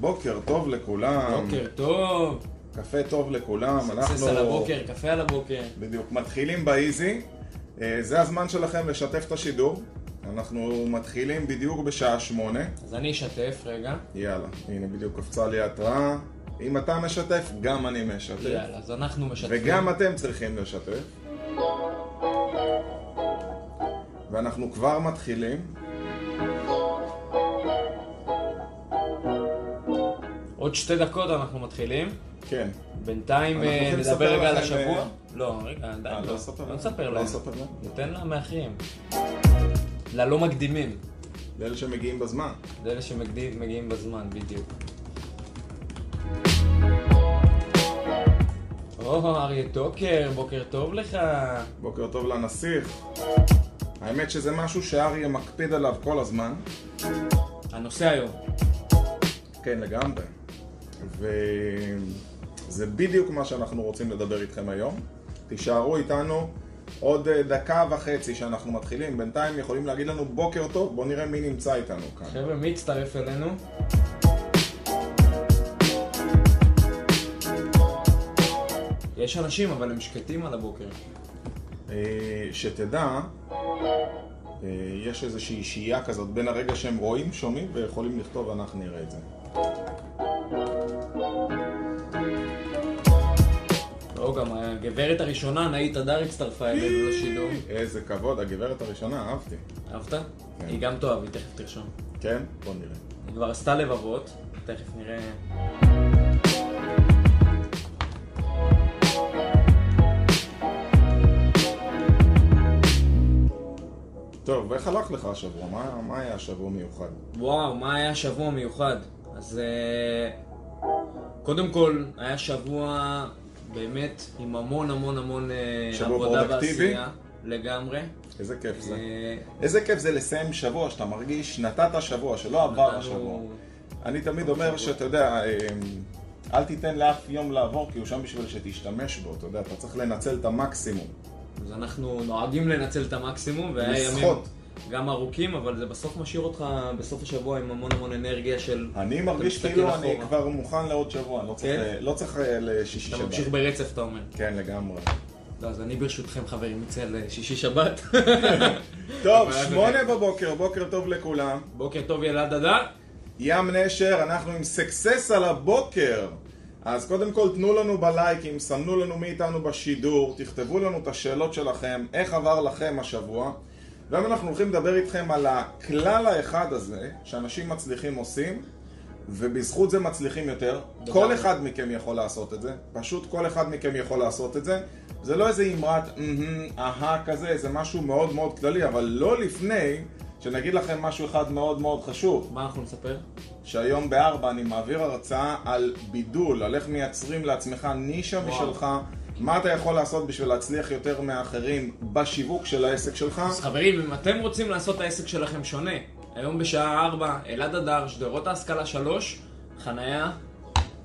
בוקר טוב לכולם. בוקר טוב. קפה טוב לכולם. סקסס על הבוקר, קפה על הבוקר. בדיוק. מתחילים באיזי. אה, זה הזמן שלכם לשתף את השידור. אנחנו מתחילים בדיוק בשעה שמונה. אז אני אשתף רגע. יאללה, הנה בדיוק קפצה לי התראה. אם אתה משתף, גם אני משתף. יאללה, אז אנחנו משתפים. וגם אתם צריכים לשתף. ואנחנו כבר מתחילים. עוד שתי דקות אנחנו מתחילים. כן. בינתיים אה, נדבר רגע על השבוע. אה, לא, רגע, אה, עדיין לא לא. נספר לא להם? נספר לא להם. נספר להם? ניתן למאחרים. ללא מקדימים. לאלה שמגיעים בזמן. לאלה שמגיעים בזמן, בדיוק. או, אריה טוקר, בוקר טוב לך. בוקר טוב לנסיך. האמת שזה משהו שאריה מקפיד עליו כל הזמן. הנושא היום. כן, לגמרי. וזה בדיוק מה שאנחנו רוצים לדבר איתכם היום. תישארו איתנו עוד אה, דקה וחצי שאנחנו מתחילים. בינתיים יכולים להגיד לנו בוקר טוב, בואו נראה מי נמצא איתנו כאן. חבר'ה, מי הצטרף אלינו? יש אנשים, אבל הם שקטים על הבוקר. אה, שתדע, אה, יש איזושהי שהייה כזאת בין הרגע שהם רואים, שומעים ויכולים לכתוב, אנחנו נראה את זה. לא, גם הגברת הראשונה, נאית הדר, הצטרפה אלינו לשידור. איזה כבוד, הגברת הראשונה, אהבתי. אהבת? היא גם תאהב, היא תכף תרשום. כן? בוא נראה. היא כבר עשתה לבבות, תכף נראה. טוב, ואיך הלך לך השבוע? מה, מה היה השבוע מיוחד? וואו, מה היה שבוע מיוחד? אז אה, קודם כל, היה שבוע באמת עם המון המון המון שבוע עבודה? ועשייה. לגמרי. איזה כיף זה. אה, איזה כיף זה לסיים שבוע שאתה מרגיש, נתת שבוע, שלא עבר נתנו- השבוע. אני תמיד אומר שאתה יודע, אל תיתן לאף יום לעבור, כי הוא שם בשביל שתשתמש בו, אתה יודע, אתה צריך לנצל את המקסימום. אז אנחנו נוהגים לנצל את המקסימום, והיה ימים. גם ארוכים, אבל זה בסוף משאיר אותך בסוף השבוע עם המון המון אנרגיה של... אני מרגיש כאילו אני. כבר מוכן לעוד שבוע, לא צריך, כן? אה, לא צריך אה, לשישי אתה ממשיך שבת. ברצף, אתה אומר. כן, לגמרי. לא, אז אני ברשותכם חברים אצא לשישי שבת. טוב, שמונה בבוקר, בוקר טוב לכולם. בוקר טוב ילד אדר. ים נשר, אנחנו עם סקסס על הבוקר. אז קודם כל תנו לנו בלייקים, סמנו לנו מי איתנו בשידור, תכתבו לנו את השאלות שלכם, איך עבר לכם השבוע. והיום אנחנו הולכים לדבר איתכם על הכלל האחד הזה, שאנשים מצליחים עושים, ובזכות זה מצליחים יותר. לגמרי. כל אחד מכם יכול לעשות את זה, פשוט כל אחד מכם יכול לעשות את זה. זה לא איזה אמרת "אהה, אהה כזה, זה משהו מאוד מאוד כללי, אבל לא לפני שנגיד לכם משהו אחד מאוד מאוד חשוב. מה אנחנו נספר? שהיום בארבע אני מעביר הרצאה על בידול, על איך מייצרים לעצמך נישה וואו. משלך, מה אתה יכול לעשות בשביל להצליח יותר מאחרים בשיווק של העסק שלך. אז חברים, אם אתם רוצים לעשות את העסק שלכם שונה, היום בשעה 4, אלעד אדר, שדרות ההשכלה 3, חנייה,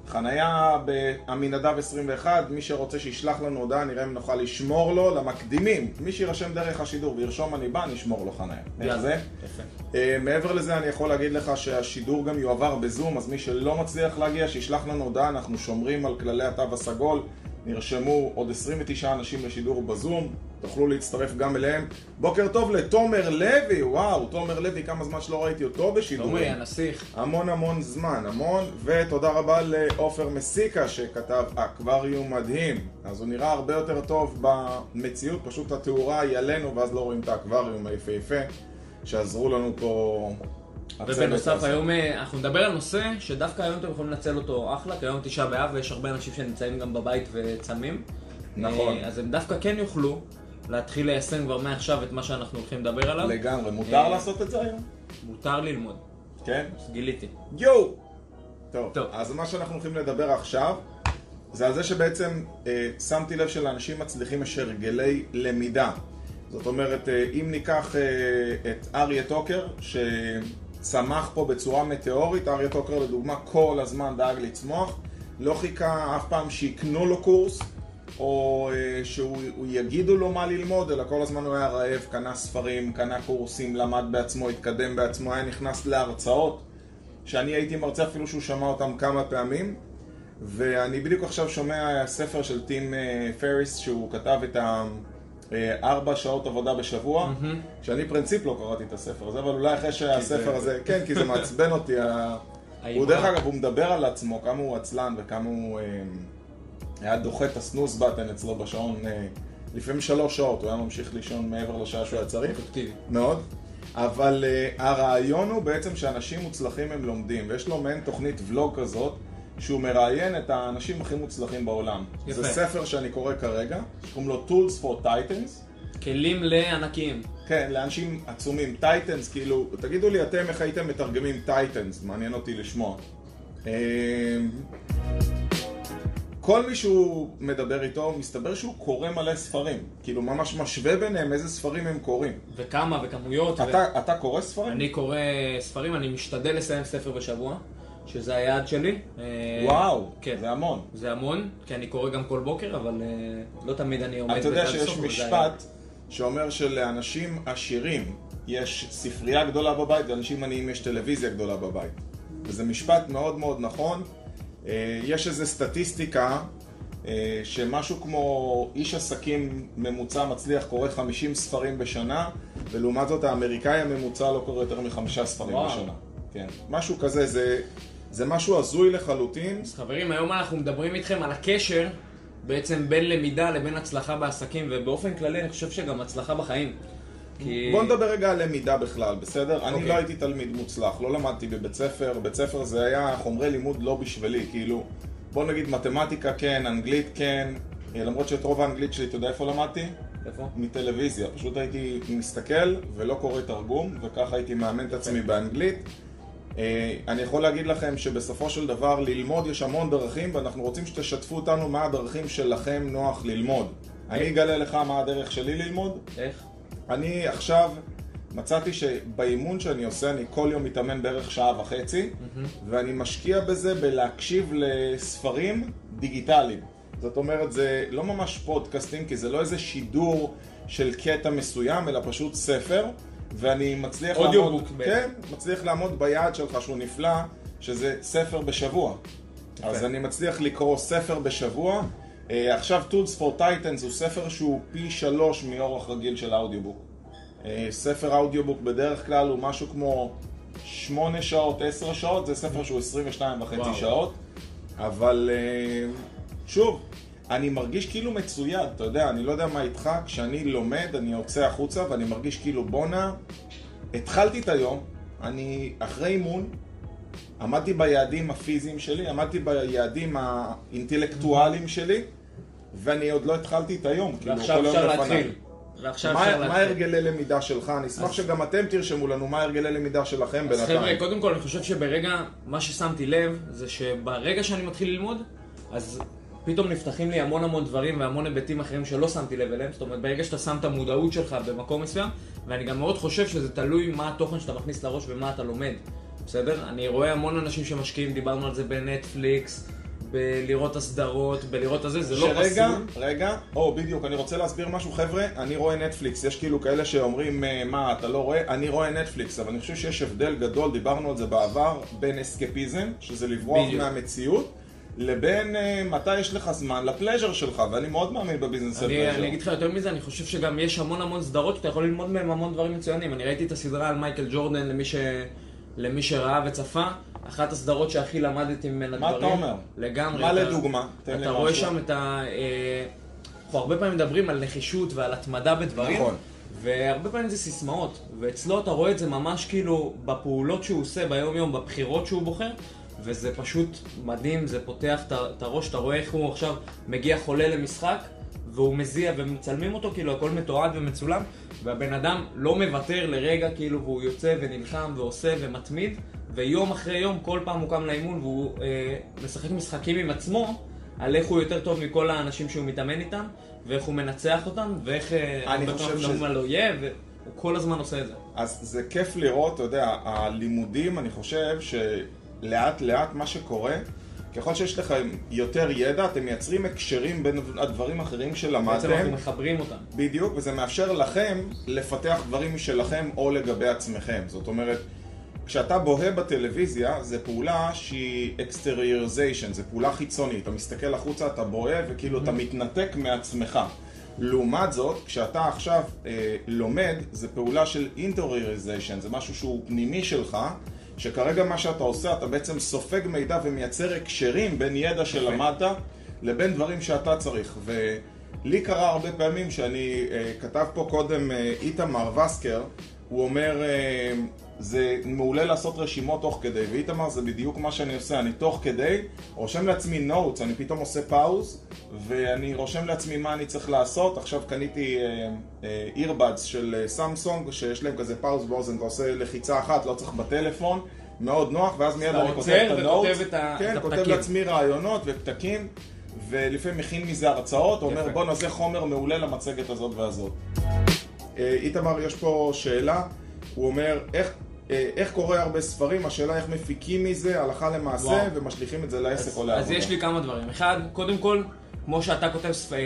חנייה בעמינדב 21, מי שרוצה שישלח לנו הודעה, נראה אם נוכל לשמור לו למקדימים. מי שירשם דרך השידור וירשום אני בא, אני אשמור לו חנייה. איך. זה? יפה. Uh, מעבר לזה אני יכול להגיד לך שהשידור גם יועבר בזום, אז מי שלא מצליח להגיע, שישלח לנו הודעה, אנחנו שומרים על כללי התו הסגול. נרשמו עוד 29 אנשים לשידור בזום, תוכלו להצטרף גם אליהם. בוקר טוב לתומר לוי, וואו, תומר לוי, כמה זמן שלא ראיתי אותו בשידורים. תומרי, הנסיך. המון המון זמן, המון, ותודה רבה לעופר מסיקה שכתב אקווריום מדהים. אז הוא נראה הרבה יותר טוב במציאות, פשוט התאורה היא עלינו ואז לא רואים את האקווריום היפהפה שעזרו לנו פה ובנוסף. היום אה, אנחנו נדבר על נושא שדווקא היום אתם יכולים לנצל אותו אחלה, כי היום תשעה באב ויש הרבה אנשים שנמצאים גם בבית וצמים. נכון. אה, אז הם דווקא כן יוכלו להתחיל ליישם כבר מעכשיו את מה שאנחנו הולכים לדבר עליו. לגמרי, מותר אה, לעשות את זה היום? מותר ללמוד, כן? גיליתי. יואו! טוב, טוב. אז מה שאנחנו הולכים לדבר עכשיו זה על זה שבעצם אה, שמתי לב שלאנשים מצליחים יש הרגלי למידה. זאת אומרת, אה, אם ניקח אה, את אריה טוקר, שצמח פה בצורה מטאורית, אריה טוקר לדוגמה כל הזמן דאג לצמוח, לא חיכה אף פעם שיקנו לו קורס, או אה, שהוא הוא יגידו לו מה ללמוד, אלא כל הזמן הוא היה רעב, קנה ספרים, קנה קורסים, למד בעצמו, התקדם בעצמו, היה נכנס להרצאות, שאני הייתי מרצה אפילו שהוא שמע אותם כמה פעמים, ואני בדיוק עכשיו שומע ספר של טים אה, פריס, שהוא כתב את ה... אה, ארבע שעות עבודה בשבוע, שאני פרינציפ לא קראתי את הספר הזה, אבל אולי אחרי שהספר זה- הזה, כן, כי זה מעצבן אותי. הוא דרך אגב, הוא מדבר על עצמו, כמה הוא עצלן וכמה הוא אה, היה דוחה את הסנוס בטן אצלו בשעון אה, לפעמים שלוש שעות, הוא היה ממשיך לישון מעבר לשעה שהוא היה צריך. מאוד. אבל הרעיון הוא בעצם שאנשים מוצלחים הם לומדים, ויש לו מעין תוכנית ולוג כזאת, שהוא מראיין את האנשים הכי מוצלחים בעולם. יפה. זה ספר שאני קורא כרגע, שקוראים לו Tools for Titans. כלים לענקיים. כן, לאנשים עצומים. Titans, כאילו, תגידו לי אתם איך הייתם מתרגמים Titans, מעניין אותי לשמוע. אמ, כל מי שהוא מדבר איתו, מסתבר שהוא קורא מלא ספרים. כאילו, ממש משווה ביניהם איזה ספרים הם קוראים. וכמה, וכמויות. ו- אתה, אתה קורא ספרים? אני קורא ספרים, אני משתדל לסיים ספר בשבוע, שזה היעד שלי. אה, וואו, כן. זה המון. זה המון, כי אני קורא גם כל בוקר, אבל אה, לא תמיד אני עומד אתה יודע בזה עד שיש. משפט שאומר שלאנשים עשירים יש ספרייה גדולה בבית, ולאנשים עניים יש טלוויזיה גדולה בבית. וזה משפט מאוד מאוד נכון. אה, יש איזו סטטיסטיקה שמשהו כמו איש עסקים ממוצע מצליח קורא 50 ספרים בשנה, ולעומת זאת האמריקאי הממוצע לא קורא יותר מחמישה ספרים וואו. בשנה. כן. משהו כזה, זה, זה משהו הזוי לחלוטין. אז חברים, היום אנחנו מדברים איתכם על הקשר בעצם בין למידה לבין הצלחה בעסקים, ובאופן כללי אני חושב שגם הצלחה בחיים. כי... בוא נדבר רגע על למידה בכלל, בסדר? אני אוקיי. לא הייתי תלמיד מוצלח, לא למדתי בבית ספר, בית ספר זה היה חומרי לימוד לא בשבילי, כאילו, בוא נגיד מתמטיקה כן, אנגלית כן, אה, למרות שאת רוב האנגלית שלי, אתה יודע איפה למדתי? איפה? מטלוויזיה, פשוט הייתי מסתכל ולא קורא תרגום, וככה הייתי מאמן את עצמי באנגלית. אה, אני יכול להגיד לכם שבסופו של דבר ללמוד יש המון דרכים, ואנחנו רוצים שתשתפו אותנו מה הדרכים שלכם נוח ללמוד. אני אגלה לך מה הדרך שלי ללמוד, איך? אני עכשיו מצאתי שבאימון שאני עושה, אני כל יום מתאמן בערך שעה וחצי, ואני משקיע בזה בלהקשיב לספרים דיגיטליים. זאת אומרת, זה לא ממש פודקאסטים, כי זה לא איזה שידור של קטע מסוים, אלא פשוט ספר, ואני מצליח לעמוד. כן, מצליח לעמוד ביעד שלך שהוא נפלא, שזה ספר בשבוע. אז אני מצליח לקרוא ספר בשבוע. אה, עכשיו Tools for Titans הוא ספר שהוא פי שלוש מאורך רגיל של אודיובוק. אה, ספר אודיובוק בדרך כלל הוא משהו כמו שמונה שעות, עשר שעות, זה ספר שהוא 22 וחצי. שעות. אבל אה, שוב, אני מרגיש כאילו מצויד, אתה יודע, אני לא יודע מה איתך, כשאני לומד, אני יוצא החוצה ואני מרגיש כאילו בואנה, התחלתי את היום, אני אחרי אימון, עמדתי ביעדים הפיזיים שלי, עמדתי ביעדים האינטלקטואליים שלי, ואני עוד לא התחלתי את היום, כאילו, כל היום לפניי. ועכשיו מה, אפשר מה להתחיל. הרגלי למידה שלך? אני אשמח שגם אתם תרשמו לנו מה הרגלי למידה שלכם אז חבר'ה, בינתיים. קודם כל אני חושב שברגע, מה ששמתי לב, זה שברגע שאני מתחיל ללמוד, אז פתאום נפתחים לי המון המון דברים והמון היבטים אחרים שלא שמתי לב אליהם. זאת אומרת, ברגע שאתה שם את המודעות שלך במקום מסוים, ואני גם מאוד חושב שזה תלוי מה התוכן שאתה מכניס לראש ומה אתה לומד. בסדר? אני רואה המון אנשים שמשקיעים, דיברנו על זה בנטפליקס, בלראות הסדרות, בלראות את זה, לא שרגע, פסול. רגע, או בדיוק, אני רוצה להסביר משהו חבר'ה, אני רואה נטפליקס, יש כאילו כאלה שאומרים אה, מה, אתה לא רואה? אני רואה נטפליקס, אבל אני חושב שיש הבדל גדול, דיברנו על זה בעבר, בין אסקפיזם, שזה לברוח בדיוק. מהמציאות, לבין אה, מתי יש לך זמן לפלז'ר שלך, ואני מאוד מאמין בביזנס של אני, פלז'ר. אני אגיד לך יותר מזה, אני חושב שגם יש המון המון סדרות שאתה יכול ללמוד מהם המון דברים מצוינים. אני ראיתי את הסדרה על מייקל ג'ורדן, למי, ש... למי שראה וצפה. אחת הסדרות שהכי למדתי ממנה מה אתה דברים. אומר? לגמרי. מה אתה- לדוגמה? תן לי אתה רואה משהו. שם את ה... אה, אנחנו הרבה פעמים מדברים על נחישות ועל התמדה בדברים. נכון. והרבה פעמים זה סיסמאות, ואצלו אתה רואה את זה ממש כאילו בפעולות שהוא עושה ביום יום, בבחירות שהוא בוחר, וזה פשוט מדהים, זה פותח את הראש, אתה רואה איך הוא עכשיו מגיע חולה למשחק, והוא מזיע ומצלמים אותו, כאילו הכל מתועד ומצולם, והבן אדם לא מוותר לרגע, כאילו, והוא יוצא ונלחם ועושה ומתמיד, ויום אחרי יום כל פעם הוא קם לאימון והוא אה, משחק משחקים עם עצמו, על איך הוא יותר טוב מכל האנשים שהוא מתאמן איתם, ואיך הוא מנצח אותם, ואיך אה, הרבה חושב שזה- מדברים על אויב, והוא כל הזמן עושה את זה. אז זה כיף לראות, אתה יודע, הלימודים, אני חושב שלאט לאט מה שקורה, ככל שיש לכם יותר ידע, אתם מייצרים הקשרים בין הדברים האחרים בעצם אנחנו שלמדתם. מחברים אותם. בדיוק, וזה מאפשר לכם לפתח דברים משלכם או לגבי עצמכם. זאת אומרת, כשאתה בוהה בטלוויזיה, זו פעולה שהיא exteriorization, זו פעולה חיצונית. אתה מסתכל החוצה, אתה בוהה, וכאילו אתה מתנתק מעצמך. לעומת זאת, כשאתה עכשיו אה, לומד, זו פעולה של interiorization, זה משהו שהוא פנימי שלך, שכרגע מה שאתה עושה, אתה בעצם סופג מידע ומייצר הקשרים בין ידע שלמדת לבין דברים שאתה צריך. ולי קרה הרבה פעמים שאני, אה, כתב פה קודם אה, איתמר וסקר, הוא אומר, אה, זה מעולה לעשות רשימות תוך כדי, ואיתמר זה בדיוק מה שאני עושה, אני תוך כדי רושם לעצמי notes, אני פתאום עושה pause, ואני רושם לעצמי מה אני צריך לעשות, עכשיו קניתי earbuds של אה, סמסונג, שיש להם כזה pause באוזן, אתה עושה לחיצה אחת, לא צריך בטלפון, מאוד נוח, ואז מיד אני כותב את ה notes, כן, את כותב. לעצמי רעיונות ופתקים, ולפעמים מכין מזה הרצאות, אומר יפה. בואנה זה חומר מעולה למצגת הזאת והזאת. אה, איתמר, יש פה שאלה, הוא אומר, איך, איך קורא הרבה ספרים, השאלה איך מפיקים מזה הלכה למעשה וואו. ומשליכים את זה לעסק אז, או לעבודה. אז יש לי כמה דברים. אחד, קודם כל, כמו שאתה כותב ספ- אה,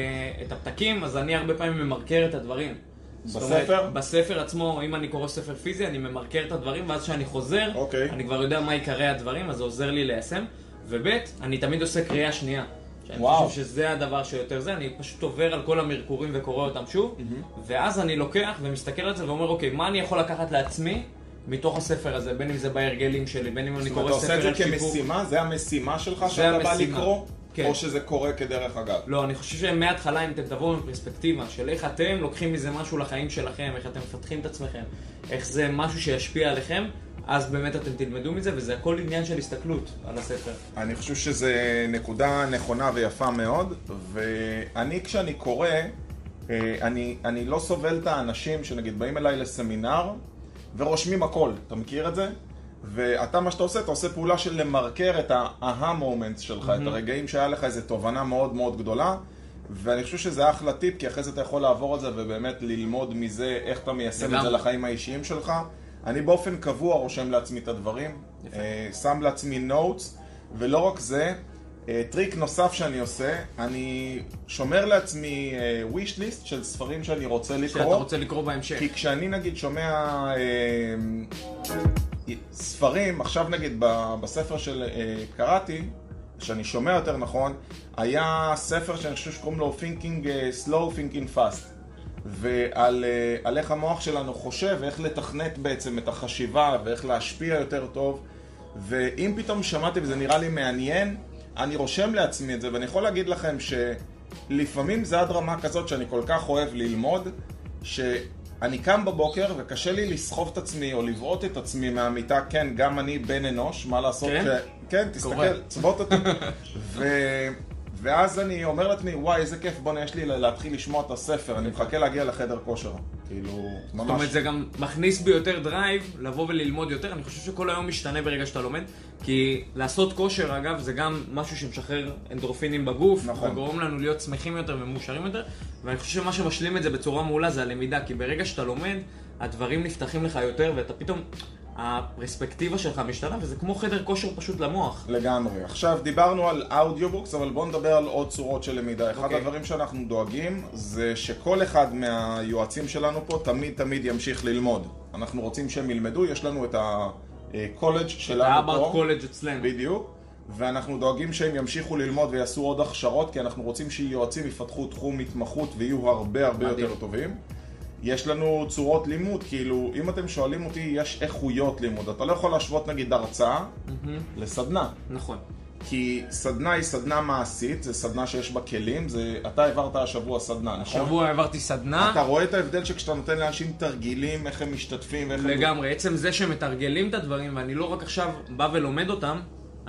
את הפתקים, אז אני הרבה פעמים ממרקר את הדברים. בספר? אומרת, בספר עצמו, אם אני קורא ספר פיזי, אני ממרקר את הדברים, ואז כשאני חוזר, אוקיי. אני כבר יודע מה עיקרי הדברים, אז זה עוזר לי ליישם. וב', אני תמיד עושה קריאה שנייה. שאני וואו. חושב שזה הדבר שיותר זה, אני פשוט עובר על כל המרקורים וקורא אותם שוב, ואז אני לוקח ומסתכל על זה ואומר, אוקיי, מה אני יכול לקחת לעצמי מתוך הספר הזה, בין אם זה בהרגלים שלי, בין אם אני זאת אומרת, קורא אתה ספר עושה על את זה שיווק. כמשימה? זה המשימה שלך שאתה בא. לקרוא? כן. או שזה קורה כדרך אגב? לא, אני חושב שמההתחלה אם אתם תבואו מפרספקטיבה של איך אתם לוקחים מזה משהו לחיים שלכם, איך אתם מפתחים את עצמכם, איך זה משהו שישפיע עליכם, אז באמת אתם תלמדו מזה, וזה הכל עניין של הסתכלות על הספר. אני חושב שזו נקודה נכונה ויפה מאוד, ואני כשאני קורא, אה, אני, אני לא סובל את האנשים שנגיד באים אליי לסמינר ורושמים הכל, אתה מכיר את זה? ואתה, מה שאתה עושה, אתה עושה פעולה של למרקר את ה-aha moments שלך, את הרגעים שהיה לך איזו תובנה מאוד מאוד גדולה, ואני חושב שזה אחלה טיפ, כי אחרי זה אתה יכול לעבור על זה ובאמת ללמוד מזה איך אתה מיישם את זה. לחיים האישיים שלך. אני באופן קבוע רושם לעצמי את הדברים, אה, שם לעצמי notes, ולא רק זה, טריק נוסף שאני עושה, אני שומר לעצמי אה, wish list של ספרים שאני רוצה שאתה לקרוא, רוצה לקרוא בהמשך. כי כשאני נגיד שומע אה, ספרים, עכשיו נגיד בספר של אה, קראתי, שאני שומע יותר נכון, היה ספר שאני חושב שקוראים לו Thinking אה, Slow, Thinking Fast. ועל אה, על איך המוח שלנו חושב, ואיך לתכנת בעצם את החשיבה, ואיך להשפיע יותר טוב. ואם פתאום שמעתי וזה נראה לי מעניין, אני רושם לעצמי את זה, ואני יכול להגיד לכם שלפעמים זה עד רמה כזאת שאני כל כך אוהב ללמוד, שאני קם בבוקר וקשה לי לסחוב את עצמי או לבעוט את עצמי מהמיטה, כן, גם אני בן אנוש, מה לעשות? כן? ש... כן, תסתכל. צבות אותי. ו... ואז אני אומר לעצמי, וואי, איזה כיף, בוא'נה, יש לי להתחיל לשמוע את הספר, אני מחכה להגיע לחדר כושר. כאילו, ממש. זאת אומרת, זה גם מכניס בי יותר drive לבוא וללמוד יותר. אני חושב שכל היום משתנה ברגע שאתה לומד. כי לעשות כושר, אגב, זה גם משהו שמשחרר אנדורפינים בגוף. נכון. וגורם לנו להיות שמחים יותר ומאושרים יותר. ואני חושב שמה שמשלים את זה בצורה מעולה זה הלמידה. כי ברגע שאתה לומד, הדברים נפתחים לך יותר, ואתה פתאום... הפרספקטיבה שלך משתנה, וזה כמו חדר כושר פשוט למוח. לגמרי. עכשיו, דיברנו על audiobooks, אבל בואו נדבר על עוד צורות של למידה. אחד אוקיי. הדברים שאנחנו דואגים, זה שכל אחד מהיועצים שלנו פה תמיד תמיד ימשיך ללמוד. אנחנו רוצים שהם ילמדו, יש לנו את הקולג' שלנו פה. האברט קולג' אצלנו. בדיוק. ואנחנו דואגים שהם ימשיכו ללמוד ויעשו עוד הכשרות, כי אנחנו רוצים שיועצים יפתחו תחום התמחות ויהיו הרבה הרבה מדהים. יותר טובים. יש לנו צורות לימוד, כאילו, אם אתם שואלים אותי, יש איכויות לימוד. אתה לא יכול להשוות נגיד הרצאה מהמם. לסדנה. נכון. כי סדנה היא סדנה מעשית, זה סדנה שיש בה כלים, זה... אתה העברת השבוע סדנה, נכון? השבוע העברתי סדנה. אתה רואה את ההבדל שכשאתה נותן לאנשים תרגילים, איך הם משתתפים, איך הם... לגמרי, עצם זה שמתרגלים את הדברים, ואני לא רק עכשיו בא ולומד אותם,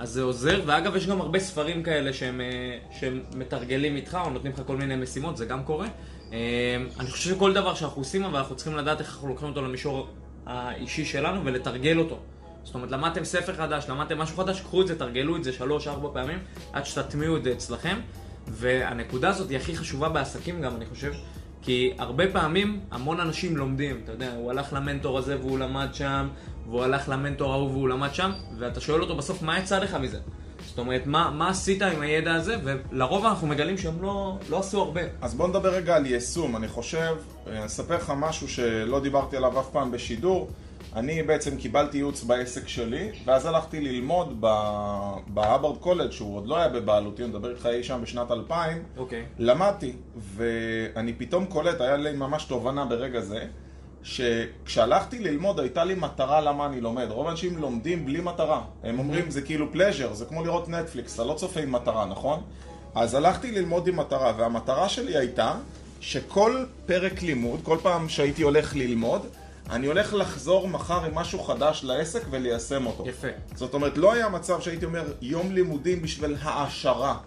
אז זה עוזר, ואגב, יש גם הרבה ספרים כאלה שהם, אה, שהם מתרגלים איתך, או נותנים לך כל מיני משימות, זה גם קורה. אה, אני חושב שכל דבר שאנחנו עושים, אבל אנחנו צריכים לדעת איך אנחנו לוקחים אותו למישור האישי שלנו, ולתרגל אותו. זאת אומרת, למדתם ספר חדש, למדתם משהו חדש, קחו את זה, תרגלו את זה שלוש-ארבע פעמים, עד שתטמיעו את זה אצלכם. והנקודה הזאת היא הכי חשובה בעסקים גם, אני חושב, כי הרבה פעמים המון אנשים לומדים, אתה יודע, הוא הלך למנטור הזה והוא למד שם, והוא הלך למנטור ההוא והוא למד שם, ואתה שואל אותו בסוף, מה יצא לך מזה? זאת אומרת, מה, מה עשית עם הידע הזה, ולרוב אנחנו מגלים שהם לא, לא עשו הרבה. אז בוא נדבר רגע על יישום. אני חושב, אני אספר לך משהו שלא דיברתי עליו אף פעם בשידור. אני בעצם קיבלתי ייעוץ בעסק שלי, ואז הלכתי ללמוד בהאברד קולג' שהוא עוד לא היה בבעלותי, אני מדבר איתך אי שם בשנת 2000. אוקיי. למדתי, ואני פתאום קולט, היה לי ממש תובנה ברגע זה, שכשהלכתי ללמוד הייתה לי מטרה למה אני לומד. רוב האנשים לומדים בלי מטרה. הם אומרים זה כאילו פלז'ר, זה כמו לראות נטפליקס, אתה לא צופה עם מטרה, נכון? אז הלכתי ללמוד עם מטרה, והמטרה שלי הייתה שכל פרק לימוד, כל פעם שהייתי הולך ללמוד, אני הולך לחזור מחר עם משהו חדש לעסק וליישם אותו. יפה. זאת אומרת, לא היה מצב שהייתי אומר יום לימודים בשביל העשרה.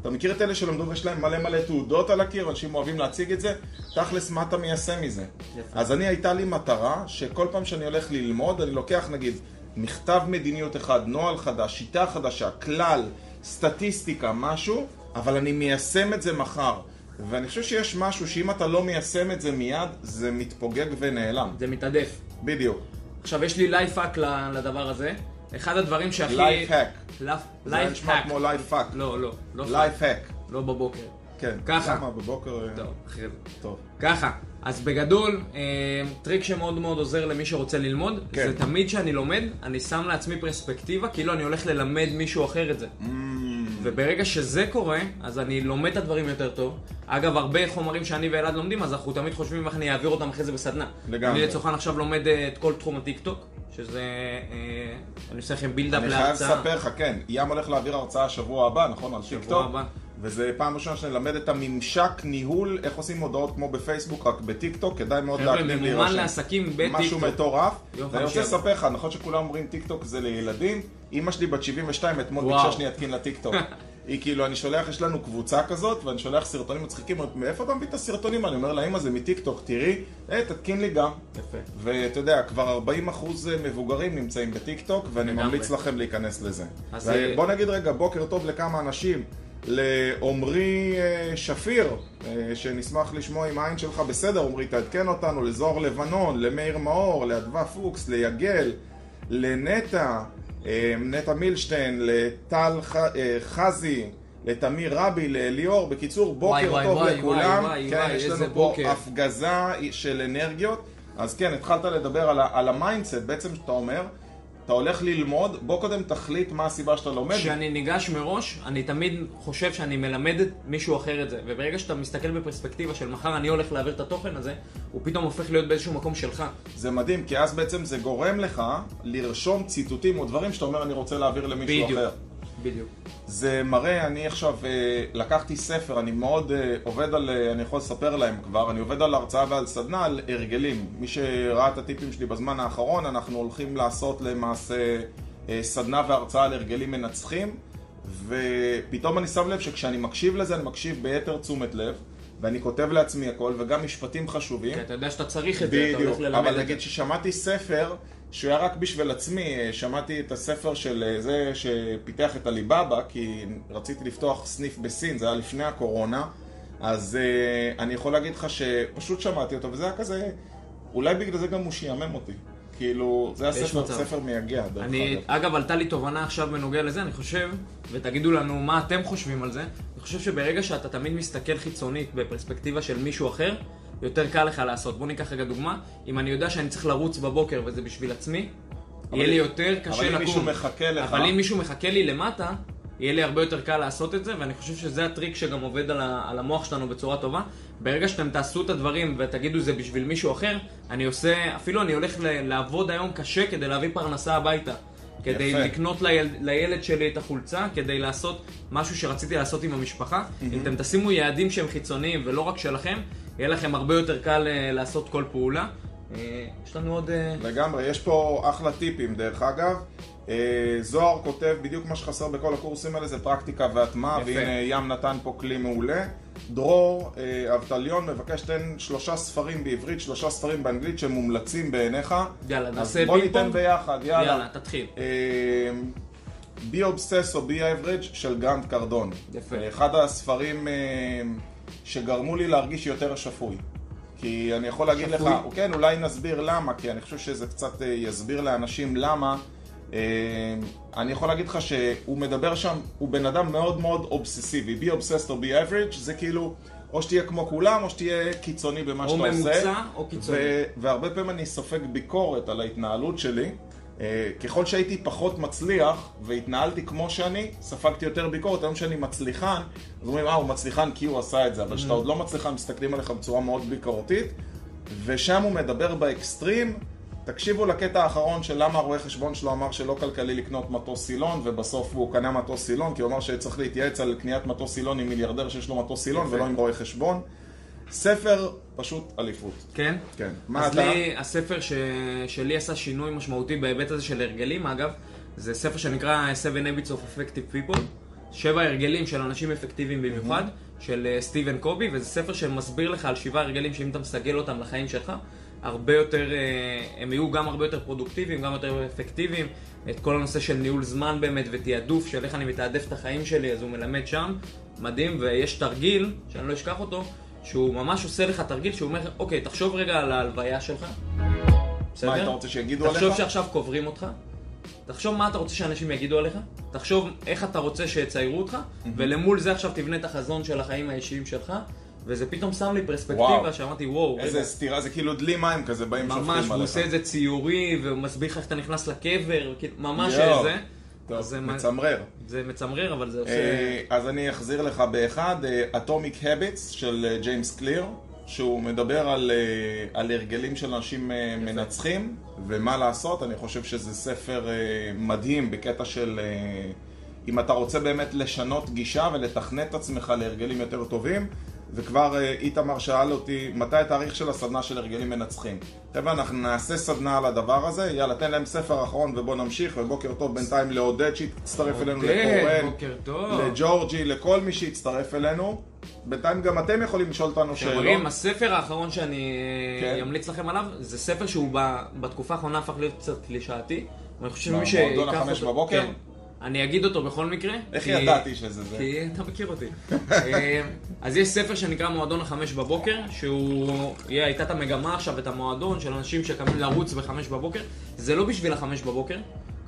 אתה מכיר את אלה שלמדו ויש להם מלא מלא תעודות על הקיר, אנשים אוהבים להציג את זה? תכלס, מה אתה מיישם מזה? יפה. אז אני, הייתה לי מטרה שכל פעם שאני הולך ללמוד, אני לוקח נגיד מכתב מדיניות אחד, נוהל חדש, שיטה חדשה, כלל, סטטיסטיקה, משהו, אבל אני מיישם את זה מחר. ואני חושב שיש משהו שאם אתה לא מיישם את זה מיד, זה מתפוגג ונעלם. זה מתנדף. בדיוק. עכשיו, יש לי life hack לדבר הזה. אחד הדברים שהכי... life hack. זה life נשמע כמו life hack. לא, לא. לא life hack. לא בבוקר. כן. ככה. למה בבוקר... אה, טוב, אחרי זה. טוב. ככה, אז בגדול, אה, טריק שמאוד מאוד עוזר למי שרוצה ללמוד, כן. זה תמיד כשאני לומד, אני שם לעצמי פרספקטיבה, כאילו אני הולך ללמד מישהו אחר את זה. אממ, וברגע שזה קורה, אז אני לומד את הדברים יותר טוב. אגב, הרבה חומרים שאני ואלעד לומדים, אז אנחנו תמיד חושבים איך אני אעביר אותם אחרי זה בסדנה. לגמרי. אני לצורך עכשיו לומד אה, את כל תחום הטיקטוק, שזה... אה, אני עושה לכם build-up אני חייב להרצאה. לספר לך, כן, ים הולך להעביר הרצאה שבוע הבא, נכון? על שבוע טיקטוק. הבא. וזה פעם ראשונה שנלמד את הממשק ניהול, איך עושים הודעות כמו בפייסבוק, רק בטיקטוק, כדאי מאוד חבר'ה, להקדים ממומן להירשם. לעסקים משהו בטיקטוק. מטורף. יום ואני רוצה. לספר לך, נכון שכולם אומרים טיקטוק זה לילדים? אימא שלי בת 72, אתמול. ביקשה שאני אתקין לה טיקטוק. היא כאילו, אני שולח, יש לנו קבוצה כזאת, ואני שולח סרטונים מצחיקים, אומרת, מאיפה אתה מביא את הסרטונים? אני אומר לה, אמא זה מטיקטוק, תראי, אה, תתקין לי גם. יפה. ואתה יודע, כבר 40% מבוגרים נמצאים בטיקטוק, ואני. ממליץ לכם להיכנס לזה. אז, אה, בוא נגיד רגע, בוקר טוב לכמה אנשים. לעומרי אה, שפיר, אה, שנשמח לשמוע אם העין שלך בסדר, עומרי תעדכן אותנו, לזוהר לבנון, למאיר מאור, לאדווה פוקס, ליגל, לנטע, אה, נטע מילשטיין, לטל חזי, לתמיר רבי, לליאור, בקיצור בוקר וואי, טוב וואי, לכולם, וואי, כן, וואי, יש לנו פה בוקר. הפגזה של אנרגיות, אז כן, התחלת לדבר על, על ה mindset, בעצם שאתה אומר, אתה הולך ללמוד, בוא קודם תחליט מה הסיבה שאתה לומד, כשאני ניגש מראש, אני תמיד חושב שאני מלמד מישהו אחר את זה. וברגע שאתה מסתכל בפרספקטיבה של מחר אני הולך להעביר את התוכן הזה, הוא פתאום הופך להיות באיזשהו מקום שלך. זה מדהים, כי אז בעצם זה גורם לך לרשום ציטוטים או דברים שאתה אומר אני רוצה להעביר למישהו בדיוק. אחר. בדיוק. זה מראה, אני עכשיו אה, לקחתי ספר, אני מאוד אה, עובד על, אה, אני יכול לספר להם כבר, אני עובד על הרצאה ועל סדנה על הרגלים. מי שראה את הטיפים שלי בזמן האחרון, אנחנו הולכים לעשות למעשה סדנה והרצאה על הרגלים מנצחים, ופתאום אני שם לב שכשאני מקשיב לזה, אני מקשיב ביתר תשומת לב, ואני כותב לעצמי הכל, וגם משפטים חשובים. כי אתה יודע שאתה צריך את זה, אתה בדיוק, הולך ללמד אבל את זה. נגיד ששמעתי ספר שהוא היה רק בשביל עצמי, שמעתי את הספר של אה, זה שפיתח את הליבאבא, כי רציתי לפתוח סניף בסין, זה היה לפני הקורונה, אז uh, אני יכול להגיד לך שפשוט שמעתי אותו, וזה היה כזה, אולי בגלל זה גם הוא שיאמם אותי. כאילו, זה היה יש ספר, מצב. ספר מייגע, דרך אני, אגב. אגב, עלתה לי תובנה עכשיו בנוגע לזה, אני חושב, ותגידו לנו מה אתם חושבים על זה, אני חושב שברגע שאתה תמיד מסתכל חיצונית בפרספקטיבה של מישהו אחר, יותר קל לך לעשות. בוא ניקח רגע דוגמה, אם אני יודע שאני צריך לרוץ בבוקר וזה בשביל עצמי, יהיה לי יותר קשה אבל לקום. אם מישהו מחכה לך, אבל אם מישהו מחכה לי למטה, יהיה לי הרבה יותר קל לעשות את זה, ואני חושב שזה הטריק שגם עובד על, ה- על המוח שלנו בצורה טובה. ברגע שאתם תעשו את הדברים ותגידו זה בשביל מישהו אחר, אני עושה, אפילו אני הולך ל- לעבוד היום קשה כדי להביא פרנסה הביתה. כדי יפה. לקנות ליל, לילד שלי את החולצה, כדי לעשות משהו שרציתי לעשות עם המשפחה. אם אתם תשימו יעדים שהם חיצוניים ולא רק שלכם, יהיה לכם הרבה יותר קל אה, לעשות כל פעולה. אה, יש לנו עוד... אה, לגמרי, יש פה אחלה טיפים דרך אגב. זוהר כותב בדיוק מה שחסר בכל הקורסים האלה זה פרקטיקה והטמעה. והנה ים נתן פה כלי מעולה. דרור אבטליון מבקש תן שלושה ספרים בעברית, שלושה ספרים באנגלית שמומלצים בעיניך. יאללה, אז נעשה בוא פינג ניתן פונג? ביחד, יאללה. יאללה, תתחיל. be obsessed or be average של גרנט קרדון. יפה. אחד הספרים שגרמו לי להרגיש יותר שפוי. כי אני יכול להגיד לך, שפוי? כן, אולי נסביר למה, כי אני חושב שזה קצת אה, יסביר לאנשים למה אה, אני יכול להגיד לך שהוא מדבר שם, הוא בן אדם מאוד מאוד אובססיבי. be obsessed or be average, זה כאילו, או שתהיה כמו כולם, או שתהיה קיצוני במה או שאתה עושה. ממוצע או קיצוני. והרבה פעמים אני סופג ביקורת על ההתנהלות שלי. אה, ככל שהייתי פחות מצליח והתנהלתי כמו שאני, ספגתי יותר ביקורת. היום שאני מצליחן, אז אומרים, אה, הוא מצליחן כי הוא עשה את זה, אבל כשאתה עוד לא מצליחן, מסתכלים עליך בצורה מאוד ביקורתית. ושם הוא מדבר באקסטרים. תקשיבו לקטע האחרון של למה הרואה חשבון שלו אמר שלא כלכלי לקנות מטוס סילון, ובסוף הוא קנה מטוס סילון, כי הוא אמר שצריך להתייעץ על קניית מטוס סילון עם מיליארדר שיש לו מטוס סילון. ולא עם רואה חשבון. ספר פשוט אליפות. כן? כן. מה אז אתה? לי, הספר ש... שלי עשה שינוי משמעותי בהיבט הזה של הרגלים, אגב, זה ספר שנקרא 7 Habits of Effective People, שבע הרגלים של אנשים אפקטיביים במיוחד, של אה, סטיבן קובי, וזה ספר שמסביר לך על שבעה הרגלים שאם אתה מסגל אותם לחיים שלך, הרבה יותר, אה, הם יהיו גם הרבה יותר פרודוקטיביים, גם יותר אפקטיביים. את כל הנושא של ניהול זמן באמת ותעדוף, של איך אני מתעדף את החיים שלי, אז הוא מלמד שם, מדהים, ויש תרגיל, שאני לא אשכח אותו, שהוא ממש עושה לך תרגיל שהוא אומר, אוקיי, תחשוב רגע על ההלוויה שלך, בסדר? מה, אתה רוצה שיגידו עליך? תחשוב שעכשיו קוברים אותך, תחשוב מה אתה רוצה שאנשים יגידו עליך, תחשוב איך אתה רוצה שיציירו אותך, ולמול זה עכשיו תבנה את החזון של החיים האישיים שלך, וזה פתאום שם לי פרספקטיבה. שאמרתי, וואו, רגע, איזה סתירה, זה כאילו דלי מים כזה, באים שופכים עליך. ממש, הוא עושה את זה ציורי, והוא מסביר לך איך אתה נכנס לקבר, כאילו, ממש יואו. זה. טוב, זה מצמרר. זה מצמרר, אבל זה עושה... אה, אז אני אחזיר לך באחד, Atomic Habits של אה, ג'יימס קליר, שהוא מדבר על, אה, על הרגלים של אנשים אה, מנצחים, ומה לעשות, אני חושב שזה ספר אה, מדהים בקטע של אה, אם אתה רוצה באמת לשנות גישה ולתכנת את עצמך להרגלים יותר טובים. וכבר אה, איתמר שאל אותי, מתי התאריך של הסדנה של הרגלים מנצחים? חבר'ה, אנחנו נעשה סדנה על הדבר הזה, יאללה, תן להם ספר אחרון ובוא נמשיך, ובוקר טוב בינתיים לעודד שהצטרף אלינו לקורן. לג'ורג'י, לכל מי שהצטרף אלינו. בינתיים גם אתם יכולים לשאול אותנו שאלות. חברים, הספר האחרון שאני כן. אמליץ לכם עליו, זה ספר שהוא ב- בתקופה האחרונה הפך להיות קצת קלישאתי. ואני חושב שמי שיקח אותו... מועדון החמש בבוקר? כן. אני אגיד אותו בכל מקרה. איך כי- ידעתי שזה זה? כי אתה מכיר אותי. אה, אז יש ספר שנקרא מועדון החמש בבוקר, שהוא... יהיה, הייתה את המגמה עכשיו, את המועדון של אנשים שקמים לרוץ בחמש בבוקר. זה לא בשביל החמש בבוקר,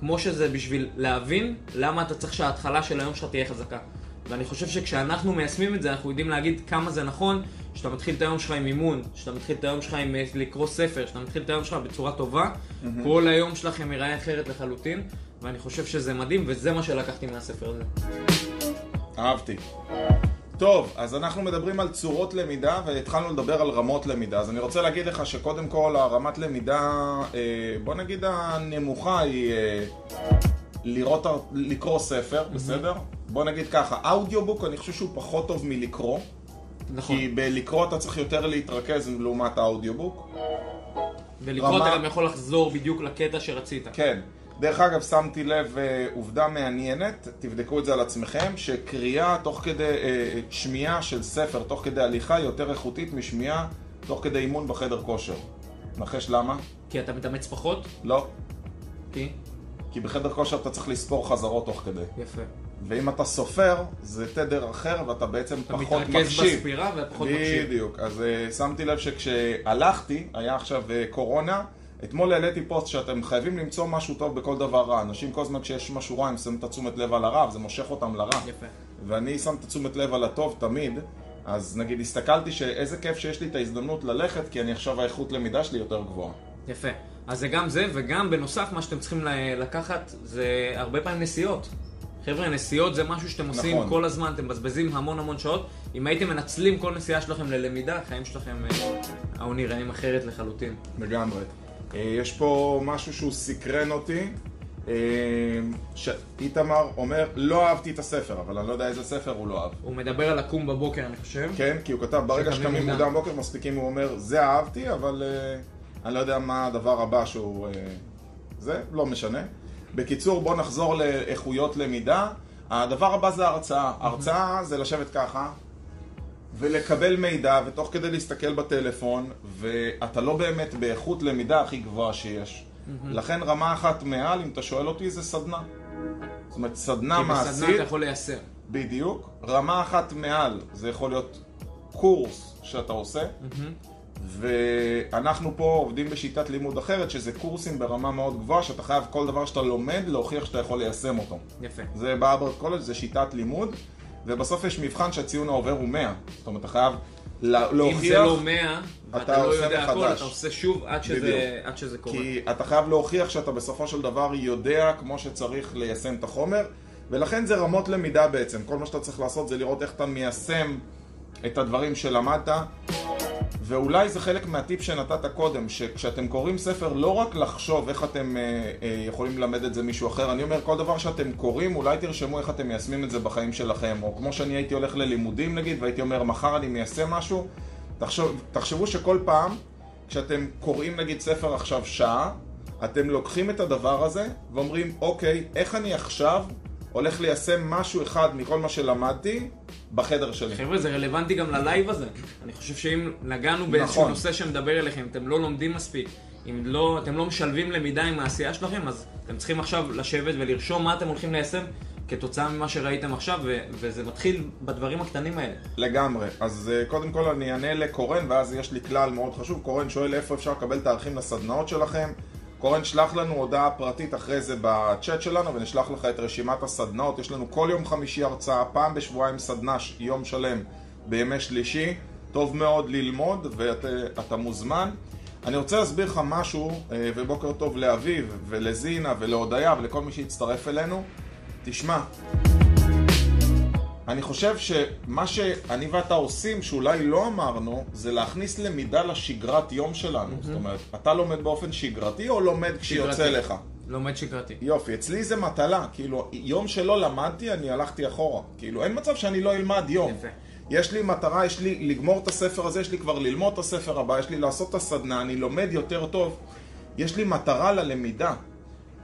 כמו שזה בשביל להבין למה אתה צריך שההתחלה של היום שלך תהיה חזקה. ואני חושב שכשאנחנו מיישמים את זה, אנחנו יודעים להגיד כמה זה נכון, שאתה מתחיל את היום שלך עם אימון, שאתה מתחיל את היום שלך עם אה, לקרוא ספר, שאתה מתחיל את היום שלך בצורה טובה, כל היום שלכם ייראה אחרת לחלוטין, ואני חושב שזה מדהים, וזה מה שלקחתי מהספר הזה. אהבתי. טוב, אז אנחנו מדברים על צורות למידה והתחלנו לדבר על רמות למידה. אז אני רוצה להגיד לך שקודם כל הרמת למידה, אה, בוא נגיד הנמוכה היא אה, לראות, לקרוא ספר, בסדר? בוא נגיד ככה, אודיובוק אני חושב שהוא פחות טוב מלקרוא. נכון. כי בלקרוא אתה צריך יותר להתרכז לעומת האודיובוק. ולקרוא רמה- אתה גם יכול לחזור בדיוק לקטע שרצית. כן. דרך אגב, שמתי לב אה, עובדה מעניינת, תבדקו את זה על עצמכם, שקריאה תוך כדי, אה, שמיעה של ספר תוך כדי הליכה יותר איכותית משמיעה תוך כדי אימון בחדר כושר. נחש למה? כי אתה מתאמץ פחות? לא. כי? כי בחדר כושר אתה צריך לספור חזרות תוך כדי. יפה. ואם אתה סופר, זה תדר אחר ואתה בעצם אתה פחות מתרכז מקשיב. בספירה ופחות מקשיב. בדיוק. אז uh, שמתי לב שכשהלכתי, היה עכשיו uh, קורונה, אתמול העליתי פוסט שאתם חייבים למצוא משהו טוב בכל דבר רע. אנשים כל הזמן כשיש משהו רע הם שמים את התשומת לב על הרע, וזה מושך אותם לרע. יפה. ואני שם את התשומת לב על הטוב תמיד. אז נגיד הסתכלתי שאיזה כיף שיש לי את ההזדמנות ללכת, כי אני עכשיו האיכות למידה שלי יותר גבוהה. יפה. אז זה גם זה, וגם בנוסף מה שאתם צריכים לקחת זה הרבה פעמים נסיעות. חבר'ה, נסיעות זה משהו שאתם עושים נכון. כל הזמן, אתם מבזבזים המון המון שעות. אם הייתם מנצלים כל נסיעה שלכם ללמידה, החיים שלכם אה, היו נראים אחרת לחלוטין. לגמרי. אה, יש פה משהו שהוא סקרן אותי. אה, שאיתמר אומר, לא אהבתי את הספר, אבל אני לא יודע איזה ספר הוא לא אהב. הוא מדבר על לקום בבוקר, אני חושב. כן, כי הוא כתב, ברגע שקמים מוקדם. בוקר מספיקים, הוא אומר, זה אהבתי, אבל אה, אני לא יודע מה הדבר הבא שהוא... זה, לא משנה. בקיצור, בואו נחזור לאיכויות למידה. הדבר הבא זה הרצאה. הרצאה זה לשבת ככה, ולקבל מידע, ותוך כדי להסתכל בטלפון, ואתה לא באמת באיכות למידה הכי גבוהה שיש. לכן רמה אחת מעל, אם אתה שואל אותי, זה סדנה. זאת אומרת, סדנה כי מעשית. בסדנה אתה יכול ליישם. בדיוק. רמה אחת מעל, זה יכול להיות קורס שאתה עושה, ואנחנו פה עובדים בשיטת לימוד אחרת, שזה קורסים ברמה מאוד גבוהה, שאתה חייב כל דבר שאתה לומד להוכיח שאתה יכול ליישם אותו. יפה. זה באברט קולג', זה שיטת לימוד, ובסוף יש מבחן שהציון העובר הוא 100. זאת אומרת, אתה חייב לה- אם להוכיח... זה לא 100, אתה ואתה לא יודע הכל, מחדש. אתה עושה שוב עד שזה-. עד שזה קורה. כי אתה חייב להוכיח שאתה בסופו של דבר יודע כמו שצריך ליישם את החומר, ולכן זה רמות למידה בעצם. כל מה שאתה צריך לעשות זה לראות איך אתה מיישם את הדברים שלמדת, ואולי זה חלק מהטיפ שנתת קודם, שכשאתם קוראים ספר, לא רק לחשוב איך אתם אה, אה, יכולים ללמד את זה מישהו אחר, אני אומר, כל דבר שאתם קוראים, אולי תרשמו איך אתם מיישמים את זה בחיים שלכם, או כמו שאני הייתי הולך ללימודים נגיד, והייתי אומר, מחר אני מיישם משהו, תחשוב, תחשבו שכל פעם, כשאתם קוראים נגיד ספר עכשיו שעה, אתם לוקחים את הדבר הזה ואומרים, אוקיי, איך אני עכשיו הולך ליישם משהו אחד מכל מה שלמדתי בחדר שלי. חבר'ה, זה רלוונטי גם ללייב הזה. אני חושב שאם נגענו באיזשהו נכון. נושא שמדבר אליכם, אתם לא לומדים מספיק, אם לא, אתם לא משלבים למידה עם העשייה שלכם, אז אתם צריכים עכשיו לשבת ולרשום מה אתם הולכים ליישם כתוצאה ממה שראיתם עכשיו, ו- וזה מתחיל בדברים הקטנים האלה. לגמרי. אז uh, קודם כל אני אענה לקורן, ואז יש לי כלל מאוד חשוב. קורן שואל איפה אפשר לקבל תאריכים לסדנאות שלכם. קורן, שלח לנו הודעה פרטית אחרי זה בצ'אט שלנו, ונשלח לך את רשימת הסדנאות. יש לנו כל יום חמישי הרצאה, פעם בשבועיים סדנה, יום שלם בימי שלישי. טוב מאוד ללמוד, ואתה מוזמן. אני רוצה להסביר לך משהו, אה, ובוקר טוב לאביב, ולזינה, ולהודיה, ולכל מי שהצטרף אלינו. תשמע, אני חושב שמה שאני ואתה עושים, שאולי לא אמרנו, זה להכניס למידה לשגרת יום שלנו. זאת אומרת, אתה לומד באופן שגרתי או לומד כשיוצא. לך? לומד שגרתי. יופי, אצלי זה מטלה, כאילו, יום שלא למדתי, אני הלכתי אחורה. כאילו, אין מצב שאני לא אלמד יום. יפה. יש לי מטרה, יש לי לגמור את הספר הזה, יש לי כבר ללמוד את הספר הבא, יש לי לעשות את הסדנה, אני לומד יותר טוב. יש לי מטרה ללמידה.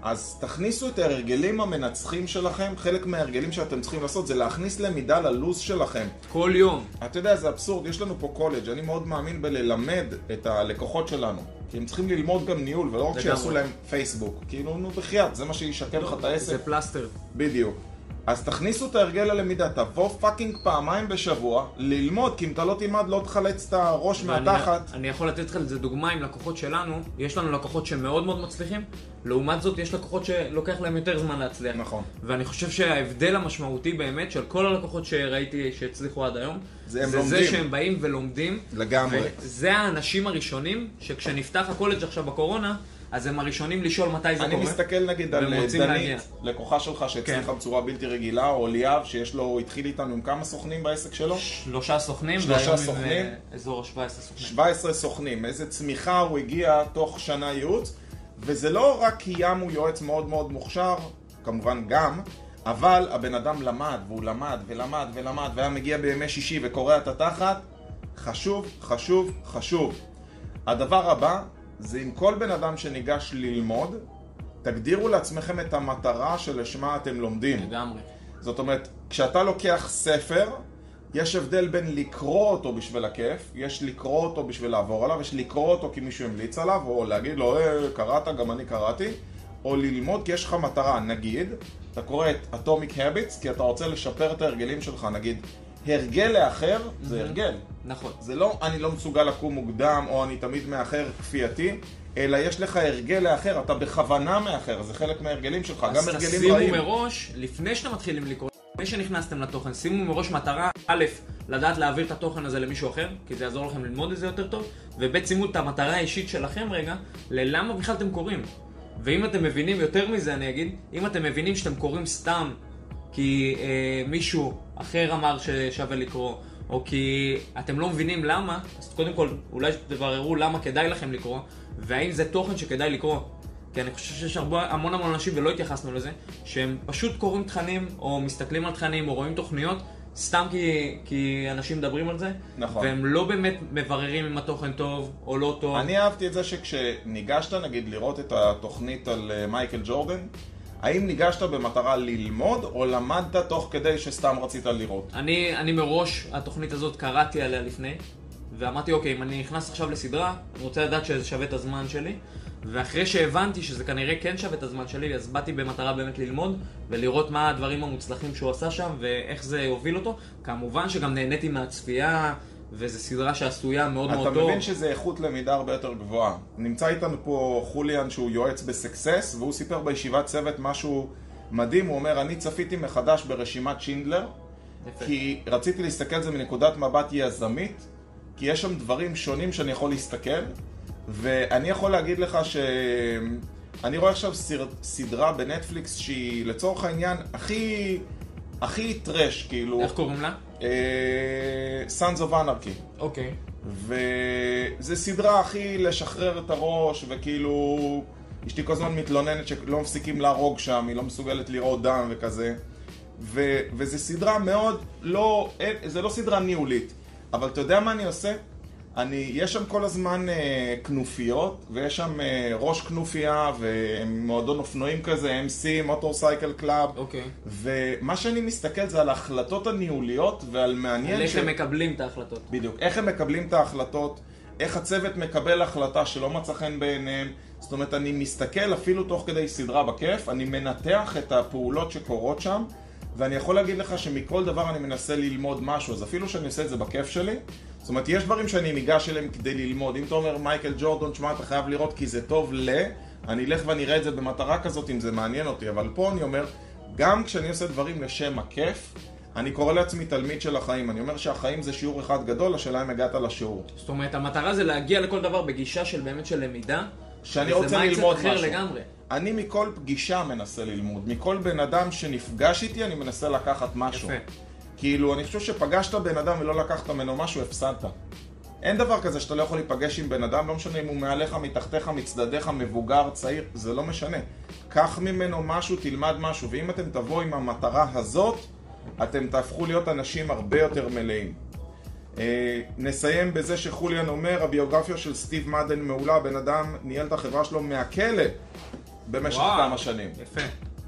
אז תכניסו את ההרגלים המנצחים שלכם, חלק מההרגלים שאתם צריכים לעשות זה להכניס למידה ללו"ז שלכם. כל יום. אתה יודע, זה אבסורד, יש לנו פה קולג', אני מאוד מאמין בללמד את הלקוחות שלנו. כי הם צריכים ללמוד גם ניהול, ולא רק. שיעשו להם פייסבוק. כאילו, נו בחייאת, זה מה שישקם לך את העסק. זה פלסטר. בדיוק. אז תכניסו את ההרגל ללמידה, תבוא fucking פעמיים בשבוע, ללמוד, כי אם אתה לא תלמד לא תחלץ את הראש מהתחת. אני יכול לתת לך לזה דוגמה עם לקוחות שלנו, יש לנו לקוחות שמאוד מאוד מצליחים, לעומת זאת יש לקוחות שלוקח להם יותר זמן להצליח. נכון. ואני חושב שההבדל המשמעותי באמת של כל הלקוחות שראיתי שהצליחו עד היום, זה זה לומדים. שהם באים ולומדים. לגמרי. וזה האנשים הראשונים שכשנפתח הקולג' עכשיו בקורונה, אז הם הראשונים לשאול מתי זה אני קורה. מסתכל נגיד על אה. דנית, לקוחה שלך שהצליחה כן. בצורה בלתי רגילה, או ליאב, שיש לו, התחיל איתנו עם כמה סוכנים בעסק שלו? שלושה סוכנים, שלושה והיום סוכנים. עם אה, אזור ה-17 סוכנים. 17 סוכנים, איזה צמיחה הוא הגיע תוך שנה ייעוץ, וזה לא רק כי ים הוא יועץ מאוד מאוד מוכשר, כמובן גם, אבל הבן אדם למד, והוא למד ולמד ולמד, והיה מגיע בימי שישי וקורע את התחת, חשוב, חשוב, חשוב. הדבר הבא, זה עם כל בן אדם שניגש ללמוד, תגדירו לעצמכם את המטרה שלשמה אתם לומדים. לגמרי. זאת אומרת, כשאתה לוקח ספר, יש הבדל בין לקרוא אותו בשביל הכיף, יש לקרוא אותו בשביל לעבור עליו, יש לקרוא אותו כי מישהו המליץ עליו, או להגיד לו, אה, קראת, גם אני קראתי, או ללמוד כי יש לך מטרה. נגיד, אתה קורא את Atomic Habits כי אתה רוצה לשפר את ההרגלים שלך, נגיד, הרגל לאחר זה הרגל. נכון. זה לא אני לא מסוגל לקום מוקדם, או אני תמיד מאחר כפייתי, אלא יש לך הרגל לאחר, אתה בכוונה מאחר, זה חלק מההרגלים שלך, גם אז הרגלים תשימו רעים. מראש, לפני שאתם מתחילים לקרוא, לפני שנכנסתם לתוכן, שימו מראש מטרה, א', לדעת להעביר את התוכן הזה למישהו אחר, כי זה יעזור לכם ללמוד את זה יותר טוב, וב', שימו את המטרה האישית שלכם רגע, ללמה בכלל אתם קוראים. ואם אתם מבינים יותר מזה, אני אגיד, אם אתם מבינים שאתם קוראים סתם כי אה, מישהו אחר אמר ששווה לקרוא, או כי אתם לא מבינים למה, אז קודם כל, אולי תבררו למה כדאי לכם לקרוא, והאם זה תוכן שכדאי לקרוא. כי אני חושב שיש הרבה, המון המון אנשים, ולא התייחסנו לזה, שהם פשוט קוראים תכנים, או מסתכלים על תכנים, או רואים תוכניות, סתם כי, כי אנשים מדברים על זה, נכון. והם לא באמת מבררים אם התוכן טוב או לא טוב. אני אהבתי את זה שכשניגשת נגיד לראות את התוכנית על אה, מייקל ג'ורדן, האם ניגשת במטרה ללמוד או למדת תוך כדי שסתם רצית לראות? אני, אני מראש, התוכנית הזאת, קראתי עליה לפני, ואמרתי, אוקיי, אם אני נכנס עכשיו לסדרה, אני רוצה לדעת שזה שווה את הזמן שלי, ואחרי שהבנתי שזה כנראה כן שווה את הזמן שלי, אז באתי במטרה באמת ללמוד, ולראות מה הדברים המוצלחים שהוא עשה שם, ואיך זה הוביל אותו. כמובן שגם נהניתי מהצפייה, וזו סדרה שעשויה מאוד מאוד אתה טוב. מבין שזה איכות למידה הרבה יותר גבוהה. נמצא איתנו פה חוליאן שהוא יועץ בסקסס, והוא סיפר בישיבת צוות משהו מדהים, הוא אומר, אני צפיתי מחדש ברשימת שינדלר, יפה. כי רציתי להסתכל על זה מנקודת מבט יזמית, כי יש שם דברים שונים שאני יכול להסתכל, ואני יכול להגיד לך ש... אני רואה עכשיו. סדרה בנטפליקס שהיא לצורך העניין הכי... הכי טרש, כאילו, איך קוראים לה? אה, Sons of Anarchy. אוקיי. וזה סדרה הכי לשחרר את הראש, וכאילו... אשתי כל הזמן מתלוננת שלא מפסיקים להרוג שם, היא לא מסוגלת לראות דם וכזה. ו... וזה סדרה מאוד לא... זה לא סדרה ניהולית. אבל אתה יודע מה אני עושה? אני... יש שם כל הזמן אה, כנופיות, ויש שם אה, ראש כנופיה, ומועדון אופנועים כזה, MC, motorcycle club. אוקיי. ומה שאני מסתכל זה על ההחלטות הניהוליות ועל מעניין על איך הם מקבלים את ההחלטות. בדיוק. איך הם מקבלים את ההחלטות, איך הצוות מקבל החלטה שלא מצא חן בעיניהם. זאת אומרת, אני מסתכל אפילו תוך כדי סדרה בכיף, אני מנתח את הפעולות שקורות שם, ואני יכול להגיד לך שמכל דבר אני מנסה ללמוד משהו, אז אפילו שאני עושה את זה בכיף שלי, זאת אומרת, יש דברים שאני ניגש אליהם כדי ללמוד. אם אתה אומר מייקל ג'ורדון, שמע, אתה חייב לראות כי זה טוב ל... אני אלך ואני אראה את זה במטרה כזאת אם זה מעניין אותי, אבל פה אני אומר, גם כשאני עושה דברים לשם הכיף, אני קורא לעצמי תלמיד של החיים. אני אומר שהחיים זה שיעור אחד גדול, השאלה אם הגעת לשיעור. זאת אומרת, המטרה זה להגיע לכל דבר בגישה של באמת של למידה. שאני רוצה ללמוד משהו. לגמרי. אני מכל פגישה מנסה ללמוד, מכל בן אדם שנפגש איתי אני מנסה לקחת משהו. יפה. כאילו, אני חושב שפגשת בן אדם ולא לקחת ממנו משהו, הפסדת. אין דבר כזה שאתה לא יכול להיפגש עם בן אדם, לא משנה אם הוא מעליך, מתחתיך, מצדדיך, מבוגר, צעיר, זה לא משנה. קח ממנו משהו, תלמד משהו, ואם אתם תבואו עם המטרה הזאת, אתם תהפכו להיות אנשים הרבה יותר מלאים. אה, נסיים בזה שחוליאן אומר, הביוגרפיה של סטיב מדן מעולה, הבן אדם ניהל את החברה שלו מהכלא במשך וואו. כמה שנים. יפה.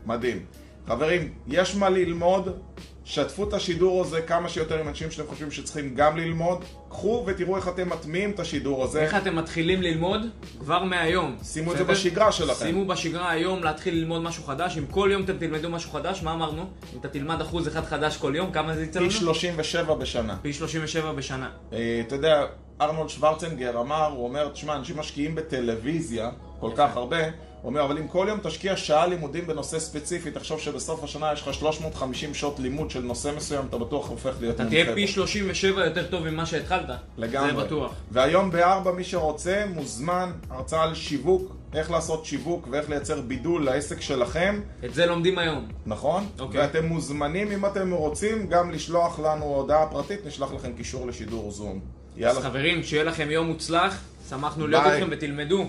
מדהים. חברים, יש מה ללמוד, שתפו את השידור הזה כמה שיותר עם אנשים שאתם חושבים שצריכים גם ללמוד, קחו ותראו איך אתם מטמיעים את השידור הזה. איך אתם מתחילים ללמוד? כבר מהיום. שימו את זה? בשגרה שלכם. שימו בשגרה היום להתחיל ללמוד משהו חדש. אם כל יום אתם תלמדו משהו חדש, מה אמרנו? אם אתה תלמד אחוז אחד חדש כל יום, כמה זה יצא לנו? פי 37 בשנה. פי 37 בשנה. אה, אתה יודע, ארנולד שוורצנגר אמר, הוא אומר, תשמע, אנשים משקיעים בטלוויזיה כל כך הרבה, הוא אומר, אבל אם כל יום תשקיע שעה לימודים בנושא ספציפי, תחשוב שבסוף השנה יש לך 350 שעות לימוד של נושא מסוים, אתה בטוח הופך להיות אתה תהיה. פי 37 יותר טוב ממה שהתחלת. לגמרי. זה בטוח. והיום בארבע, מי שרוצה, מוזמן, הרצאה על שיווק, איך לעשות שיווק ואיך לייצר בידול לעסק שלכם, את זה לומדים היום. נכון? אוקיי. ואתם מוזמנים, אם אתם רוצים, גם לשלוח לנו הודעה פרטית, נשלח לכם קישור לשידור זום. אז יאללה, חברים, שיהיה לכם יום מוצלח. שמחנו להיות. איתכם ותלמדו.